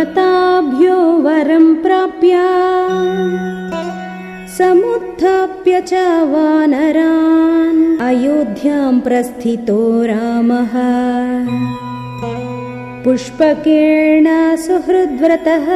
देवताभ्यो वरं प्राप्य समुत्थाप्य च वानरान् अयोध्यां प्रस्थितो रामः। पुष्पकेण सुहृद्व्रतः